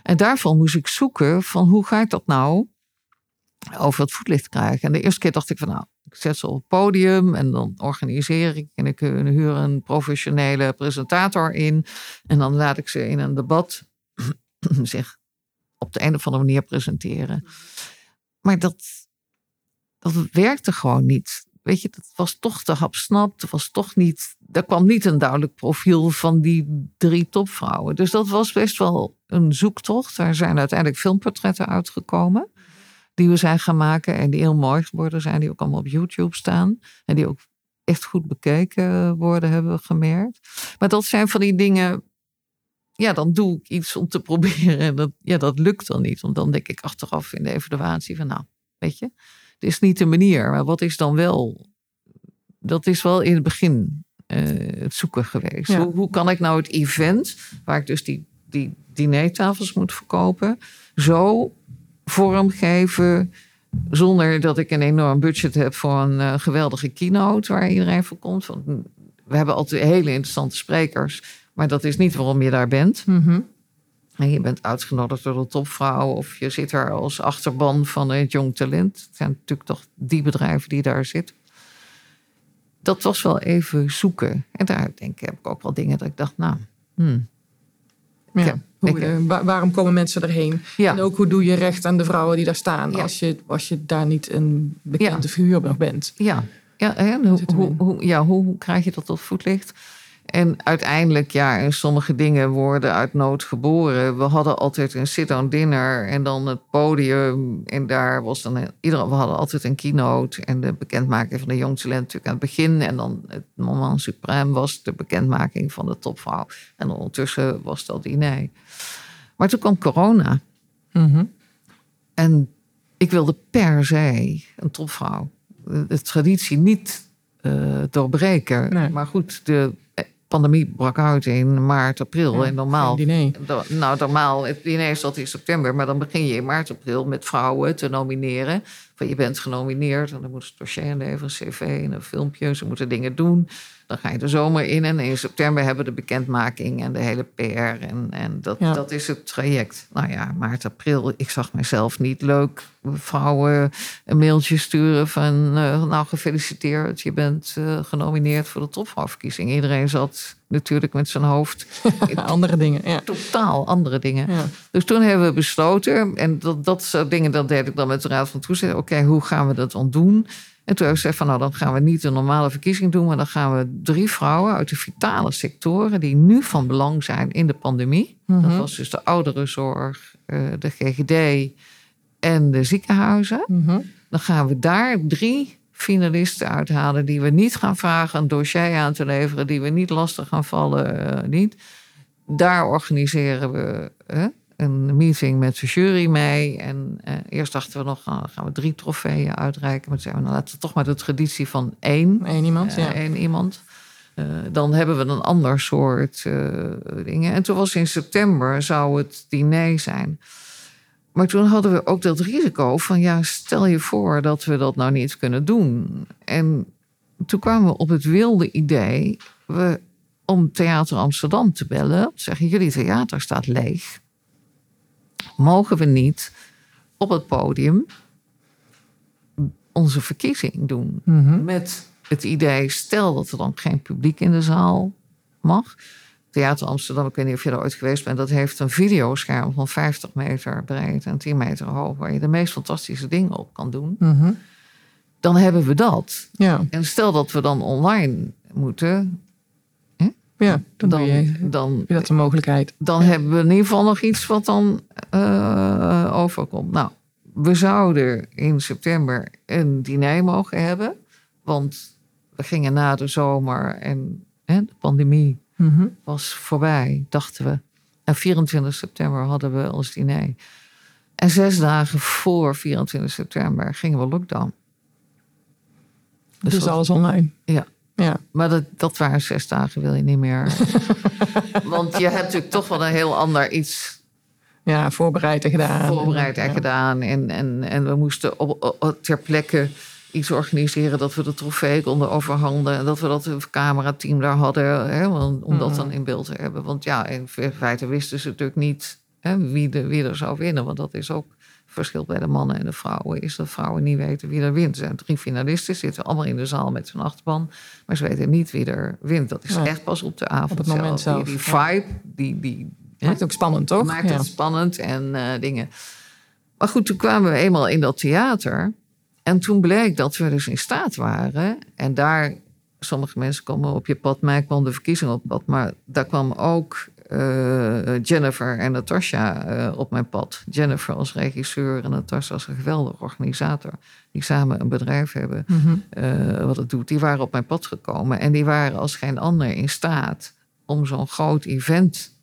En daarvan moest ik zoeken van hoe ga ik dat nou over het voetlicht krijgen. En de eerste keer dacht ik van nou, ik zet ze op het podium en dan organiseer ik en ik huur een professionele presentator in. En dan laat ik ze in een debat zich op de een of andere manier presenteren. Maar dat, dat werkte gewoon niet. Weet je, dat was toch te hapsnap. Het was toch niet, er kwam niet een duidelijk profiel van die drie topvrouwen. Dus dat was best wel een zoektocht. Daar zijn uiteindelijk filmportretten uitgekomen. Die we zijn gaan maken en die heel mooi geworden zijn. Die ook allemaal op YouTube staan. En die ook echt goed bekeken worden, hebben we gemerkt. Maar dat zijn van die dingen ja, dan doe ik iets om te proberen. En dat, ja, dat lukt dan niet. Want dan denk ik achteraf in de evaluatie van, nou, weet je, het is niet de manier. Maar wat is dan wel? Dat is wel in het begin eh, het zoeken geweest. Ja. Hoe, hoe kan ik nou het event, waar ik dus die, die dinertafels moet verkopen, zo vormgeven zonder dat ik een enorm budget heb voor een eh, geweldige keynote waar iedereen voor komt. Want we hebben altijd hele interessante sprekers. Maar dat is niet waarom je daar bent. Mhm. En je bent uitgenodigd door de topvrouw of je zit er als achterban van het jong talent. Het zijn natuurlijk toch die bedrijven die daar zitten. Dat was wel even zoeken. En daar denk ik, heb ik ook wel dingen dat ik dacht, nou, hmm, Ja. Ja, Hoe, eh, wa- waarom komen mensen erheen? ja, En ook hoe doe je recht aan de vrouwen die daar staan Ja. als, je, als je daar niet een bekende Ja. figuur nog bent? ja, ja, en hoe, hoe, hoe, ja hoe, hoe krijg je dat tot voetlicht? En uiteindelijk, ja, en sommige dingen worden uit nood geboren. We hadden altijd een sit-down dinner en dan het podium. En daar was dan een- iedereen, we hadden altijd een keynote. En de bekendmaking van de jong talent natuurlijk aan het begin. En dan het moment suprême was de bekendmaking van de topvrouw. En ondertussen was dat diner. Maar toen kwam corona. Mhm. En ik wilde per se een topvrouw. De, de traditie niet eh, doorbreken. Nee. Maar goed, de pandemie brak uit in maart, april. Ja, en normaal, do- nou, normaal, het diner is dat in september. Maar dan begin je in maart, april met vrouwen te nomineren. Van je bent genomineerd en dan moeten ze het dossier inleveren, een cv en een filmpje. Ze moeten dingen doen. Dan ga je de zomer in en in september hebben we de bekendmaking en de hele PR. En, en dat, Ja. dat is het traject. Nou ja, maart, april. Ik zag mezelf niet leuk vrouwen een mailtje sturen van... eh, nou, gefeliciteerd, je bent eh, genomineerd voor de topvrouwverkiezing. Iedereen zat natuurlijk met zijn hoofd in Andere dingen, ja. totaal andere dingen. ja. Dus toen hebben we besloten, en dat, dat soort dingen, dat deed ik dan met de Raad van Toezicht. Oké, hoe gaan we dat dan doen? En toen hebben gezegd van, nou, dan gaan we niet een normale verkiezing doen, maar dan gaan we drie vrouwen uit de vitale sectoren, die nu van belang zijn in de pandemie. Dat Mhm. was dus de ouderenzorg, eh, de GGD en de ziekenhuizen. Mhm. Dan gaan we daar drie finalisten uithalen die we niet gaan vragen een dossier aan te leveren, die we niet lastig gaan vallen. eh, niet. Daar organiseren we eh, een meeting met de jury mee. En eh, eerst dachten we nog, nou, dan gaan we drie trofeeën uitreiken. Maar toen zeiden we, nou, laten we toch maar de traditie van één Eén iemand, eh, ja. één iemand. Eh, dan hebben we een ander soort dingen. En toen was in september zou het diner zijn. Maar toen hadden we ook dat risico van ja, stel je voor dat we dat nou niet kunnen doen. En toen kwamen we op het wilde idee we, om Theater Amsterdam te bellen. Te zeggen, jullie theater staat leeg. Mogen we niet op het podium onze verkiezing doen? Mhm. Met het idee, stel dat er dan geen publiek in de zaal mag. Theater Amsterdam, ik weet niet of je er ooit geweest bent, dat heeft een videoscherm van 50 meter breed en 10 meter hoog, waar je de meest fantastische dingen op kan doen. Mhm. Dan hebben we dat. Ja, En stel dat we dan online moeten, ja, dan, dan, je, dan, heb je dat de mogelijkheid. dan hebben we in ieder geval nog iets wat dan eh, overkomt. Nou, we zouden in september een diner mogen hebben. Want we gingen na de zomer en hè, de pandemie Mhm. was voorbij, dachten we. En 24 september hadden we ons diner. En zes dagen voor 24 september gingen we lockdown. Dus, dat- alles online. Ja. Ja. Maar dat, dat waren zes dagen, wil je niet meer. Want je hebt natuurlijk toch wel een heel ander iets Ja, voorbereid en gedaan. voorbereid en Ja. gedaan. En, en, en we moesten op, op- ter plekke iets organiseren dat we de trofee konden overhandigen. En dat we dat camerateam daar hadden, hè, om, om dat Mhm. dan in beeld te hebben. Want ja, in feite wisten ze natuurlijk niet hè, wie, de, wie er zou winnen. Want dat is ook verschil bij de mannen en de vrouwen. Is dat vrouwen niet weten wie er wint. Er zijn drie finalisten, zitten allemaal in de zaal met z'n achterban. Maar ze weten niet wie er wint. Dat is Ja. echt pas op de avond het moment zelf. Die, die vibe, die... die Maakt het ook spannend, toch? maakt ja. het spannend en eh, dingen. Maar goed, toen kwamen we eenmaal in dat theater. En toen bleek dat we dus in staat waren. En daar, sommige mensen komen op je pad, mij kwam de verkiezing op pad. Maar daar kwam ook eh, Jennifer en Natasha eh, op mijn pad. Jennifer als regisseur en Natasha als een geweldige organisator. Die samen een bedrijf hebben Mhm. eh, wat het doet. Die waren op mijn pad gekomen. En die waren als geen ander in staat om zo'n groot event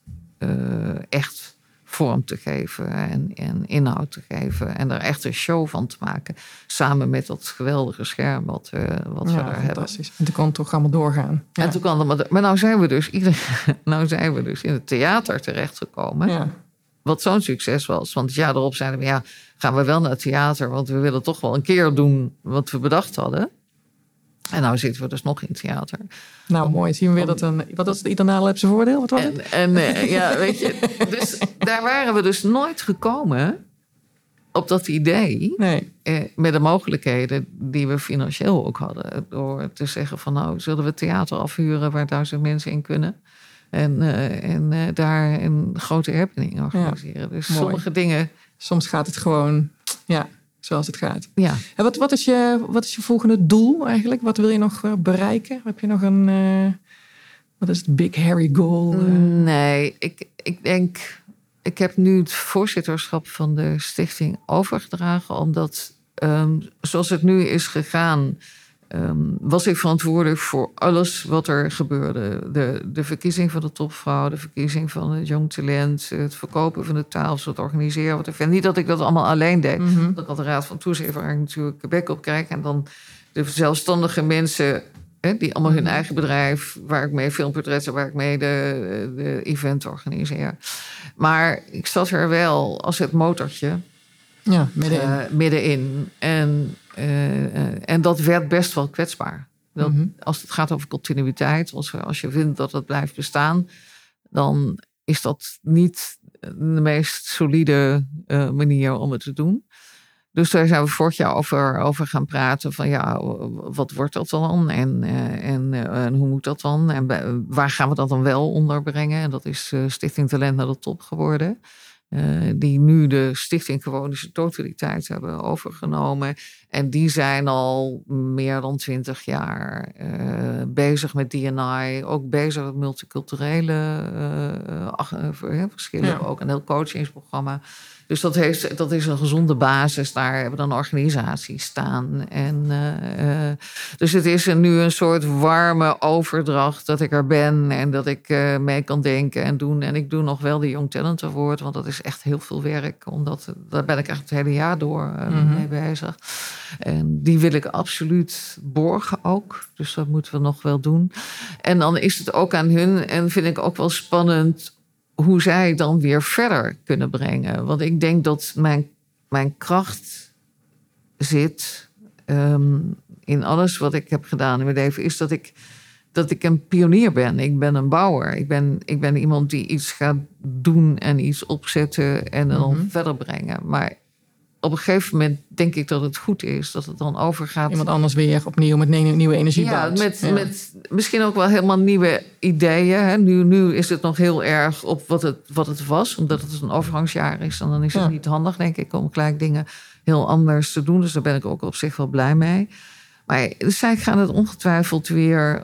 echt vorm te geven en, en inhoud te geven. En er echt een show van te maken. Samen met dat geweldige scherm wat, we wat we Ja, daar hebben. En toen kon het toch allemaal doorgaan. Ja. En toen er, maar, maar nou zijn we dus ieder, nou zijn we dus in het theater terechtgekomen. ja. Wat zo'n succes was. Want het jaar erop zeiden we, ja, gaan we wel naar het theater. Want we willen toch wel een keer doen wat we bedacht hadden. En nou zitten we dus nog in het theater. Nou, mooi. Zien we weer dat een... Wat was het? Zijn voordeel? Wat was het? En, en eh, ja, weet je, dus daar waren we dus nooit gekomen op dat idee. Nee. Eh, met de mogelijkheden die we financieel ook hadden. Door te zeggen van nou, zullen we theater afhuren waar duizend mensen in kunnen. En, eh, en eh, daar een grote happening organiseren. dus mooi. sommige dingen, Soms gaat het gewoon... Ja, zoals het gaat. ja. En wat, wat, is je, wat is je volgende doel eigenlijk? Wat wil je nog eh, bereiken? Heb je nog een... eh, wat is het big hairy goal? eh? Nee, ik, ik denk. Ik heb nu het voorzitterschap van de stichting overgedragen, omdat ehm, zoals het nu is gegaan, ehm, was ik verantwoordelijk voor alles wat er gebeurde. De, de verkiezing van de topvrouw, de verkiezing van het jong talent, het verkopen van de tafels, het organiseren. Wat ik vind. Niet dat ik dat allemaal alleen deed. Mhm. Dat ik had de raad van toezicht waar ik natuurlijk bek op krijg. En dan de zelfstandige mensen, hè, die allemaal hun eigen bedrijf, waar ik mee filmportretten, waar ik mee de, de event organiseer. Maar ik zat er wel als het motortje Ja, middenin. eh, middenin. En, en dat werd best wel kwetsbaar. Dat, Mhm. Als het gaat over continuïteit, als, als je vindt dat het blijft bestaan, dan is dat niet de meest solide eh, manier om het te doen. Dus daar zijn we vorig jaar over, over gaan praten. Van ja, wat wordt dat dan? En, eh, en, eh, en hoe moet dat dan? En waar gaan we dat dan wel onderbrengen? En dat is eh, Stichting Talent naar de Top geworden. Eh, die nu de Stichting zijn totaliteit hebben overgenomen. En die zijn al meer dan twintig jaar eh, bezig met DNI. Ook bezig met multiculturele ach- eh, ver- verschillen. Ja. Ook een heel coachingsprogramma. Dus dat, heeft, dat is een gezonde basis. Daar hebben dan organisaties staan. En, dus het is een, nu een soort warme overdracht dat ik er ben. En dat ik mee kan denken en doen. En ik doe nog wel de Young Talent Award. Want dat is echt heel veel werk. Omdat, daar ben ik echt het hele jaar door Mhm. mee bezig. En die wil ik absoluut borgen ook. Dus dat moeten we nog wel doen. En dan is het ook aan hun. En vind ik ook wel spannend hoe zij dan weer verder kunnen brengen. Want ik denk dat mijn, mijn kracht zit ehm, in alles wat ik heb gedaan in mijn leven, is dat ik, dat ik een pionier ben. Ik ben een bouwer. Ik ben, ik ben iemand die iets gaat doen en iets opzetten en dan Mhm. verder brengen. Maar op een gegeven moment denk ik dat het goed is dat het dan overgaat. Iemand anders weer opnieuw met nieuwe nieuwe energie Ja, bouwt. met, Ja. met misschien ook wel helemaal nieuwe ideeën. Hè. Nu, nu is het nog heel erg op wat het, wat het was, omdat het een overgangsjaar is. En dan is het Ja. niet handig, denk ik, om gelijk dingen heel anders te doen. Dus daar ben ik ook op zich wel blij mee. Maar zij gaan het ongetwijfeld weer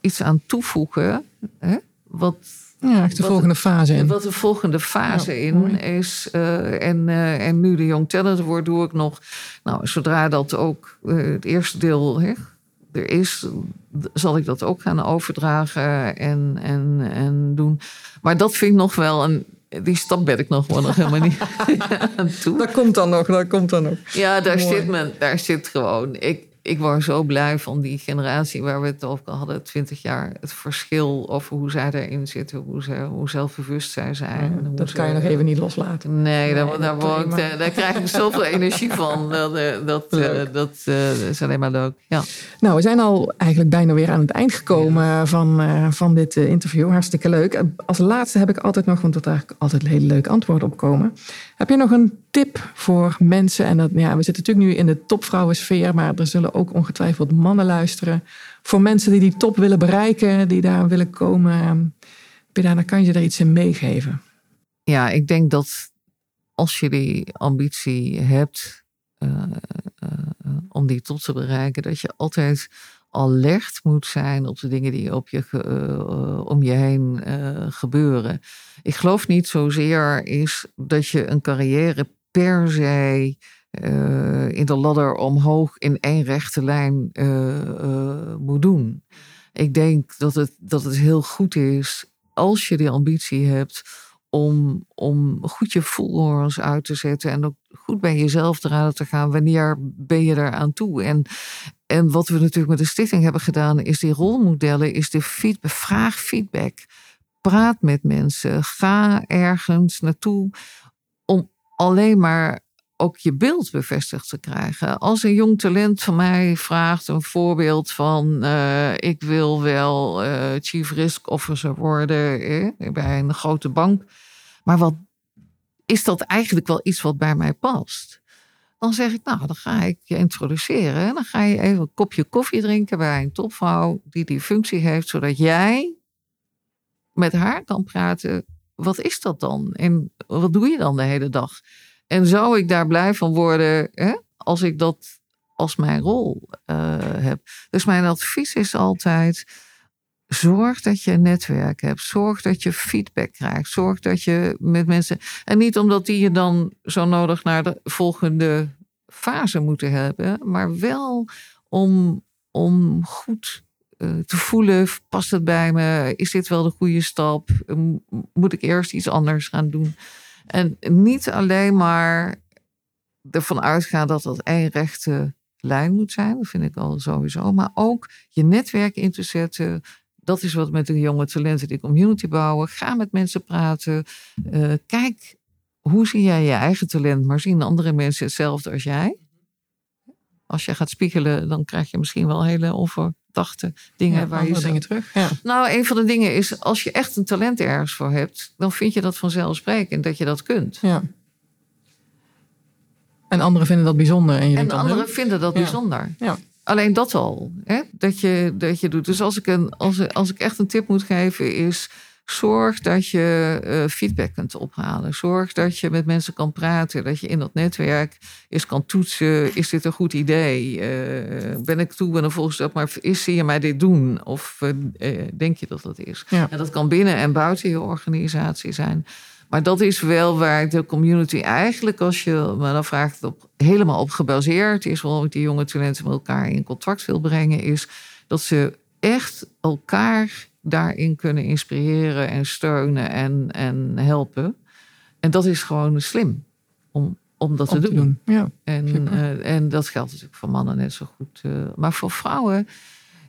iets aan toevoegen. Hè, wat, Ja, echt de volgende fase in. Wat de volgende fase in is. Uh, en, uh, en nu de Young Talent wordt, doe ik nog. Nou, zodra dat ook uh, het eerste deel hè, er is, zal ik dat ook gaan overdragen en, en, en doen. Maar dat vind ik nog wel een. Die stap ben ik nog wel nog helemaal niet aan toe. Dat komt dan nog, dat komt dan nog. Ja, daar zit, men, daar zit gewoon. Ik, ik word zo blij van die generatie waar we het over hadden, twintig jaar. Het verschil over hoe zij erin zitten, hoe, ze, hoe zelfbewust zij zijn. Ja, dat kan je nog even niet loslaten. Nee, daar, daar, daar, krijg ik zoveel energie van. Dat, eh, dat, uh, dat uh, is alleen maar leuk. Ja. Nou, we zijn al eigenlijk bijna weer aan het eind gekomen ja. van, uh, van dit interview. Hartstikke leuk. Als laatste heb ik altijd nog, want dat daar altijd hele leuke antwoorden op komen. Heb je nog een tip voor mensen? En dat, ja, we zitten natuurlijk nu in de topvrouwensfeer, maar er zullen ook ongetwijfeld mannen luisteren. Voor mensen die die top willen bereiken, die daar willen komen, dan kan je er iets in meegeven. Ja, ik denk dat als je die ambitie hebt uh, uh, om die top te bereiken, dat je altijd alert moet zijn op de dingen die op je, uh, om je heen gebeuren. Ik geloof niet zozeer is dat je een carrière per se uh, in de ladder omhoog in één rechte lijn moet doen. Ik denk dat het, dat het heel goed is als je die ambitie hebt om, om goed je voelhorens uit te zetten en ook goed bij jezelf eraan te gaan. Wanneer ben je daar aan toe? En, en wat we natuurlijk met de stichting hebben gedaan, is die rolmodellen, is de feedback, vraag feedback. Praat met mensen. Ga ergens naartoe om alleen maar ook je beeld bevestigd te krijgen. Als een jong talent van mij vraagt een voorbeeld van uh, ik wil wel uh, chief risk officer worden eh, bij een grote bank, maar wat is dat eigenlijk wel iets wat bij mij past? Dan zeg ik, nou, dan ga ik je introduceren. En dan ga je even een kopje koffie drinken bij een topvrouw die die functie heeft, zodat jij met haar kan praten. Wat is dat dan? En wat doe je dan de hele dag? En zou ik daar blij van worden hè, als ik dat als mijn rol uh, heb? Dus mijn advies is altijd: zorg dat je een netwerk hebt. Zorg dat je feedback krijgt. Zorg dat je met mensen. En niet omdat die je dan zo nodig naar de volgende fase moeten hebben, maar wel om, om goed uh, te voelen: past het bij me? Is dit wel de goede stap? Moet ik eerst iets anders gaan doen? En niet alleen maar ervan uitgaan dat dat één rechte lijn moet zijn. Dat vind ik al sowieso. Maar ook je netwerk in te zetten. Dat is wat met de jonge talenten die community bouwen. Ga met mensen praten. Uh, kijk, hoe zie jij je eigen talent? Maar zien andere mensen hetzelfde als jij? Als je gaat spiegelen, dan krijg je misschien wel hele onverdachte dingen. Ja, waar je dingen terug. Ja. Nou, een van de dingen is, als je echt een talent ergens voor hebt, dan vind je dat vanzelfsprekend dat je dat kunt. Ja. En anderen vinden dat bijzonder. En, je en anderen vinden dat Ja. bijzonder. Ja. Alleen dat al, hè? Dat, je, dat je doet. Dus als ik, een, als, als ik echt een tip moet geven, is zorg dat je eh, feedback kunt ophalen. Zorg dat je met mensen kan praten. Dat je in dat netwerk eens kan toetsen. Is dit een goed idee? Eh, ben ik toe en volgens dat, maar is, zie je mij dit doen? Of eh, denk je dat dat is? Ja. En dat kan binnen en buiten je organisatie zijn. Maar dat is wel waar de community eigenlijk, als je me dan vraagt, op, helemaal op gebaseerd is, waarom ik die jonge talenten met elkaar in contact wil brengen, is dat ze echt elkaar daarin kunnen inspireren en steunen en, en helpen. En dat is gewoon slim om, om dat om te doen. Ja. En, eh, en dat geldt natuurlijk voor mannen net zo goed. eh, maar voor vrouwen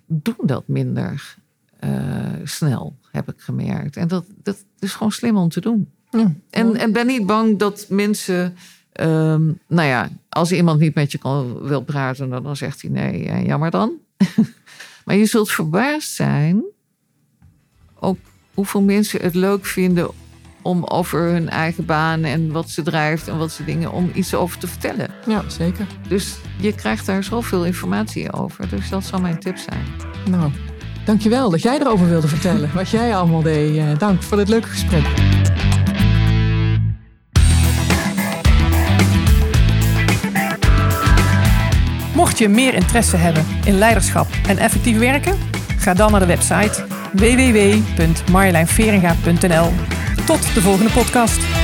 doen dat minder eh, snel, heb ik gemerkt. En dat, dat is gewoon slim om te doen. Ja. En, en ben niet bang dat mensen. ehm, nou ja, als iemand niet met je kan, wil praten, dan, dan zegt hij nee, ja, jammer dan. maar je zult verbaasd zijn. Ook hoeveel mensen het leuk vinden om over hun eigen baan en wat ze drijft en wat ze dingen, om iets over te vertellen. ja, zeker. Dus je krijgt daar zoveel informatie over. Dus dat zou mijn tip zijn. Nou, dankjewel dat jij erover wilde vertellen. Wat jij allemaal deed. Eh, dank voor dit leuke gesprek. Mocht je meer interesse hebben in leiderschap en effectief werken, ga dan naar de website www.marjolijnveringa.nl. Tot de volgende podcast.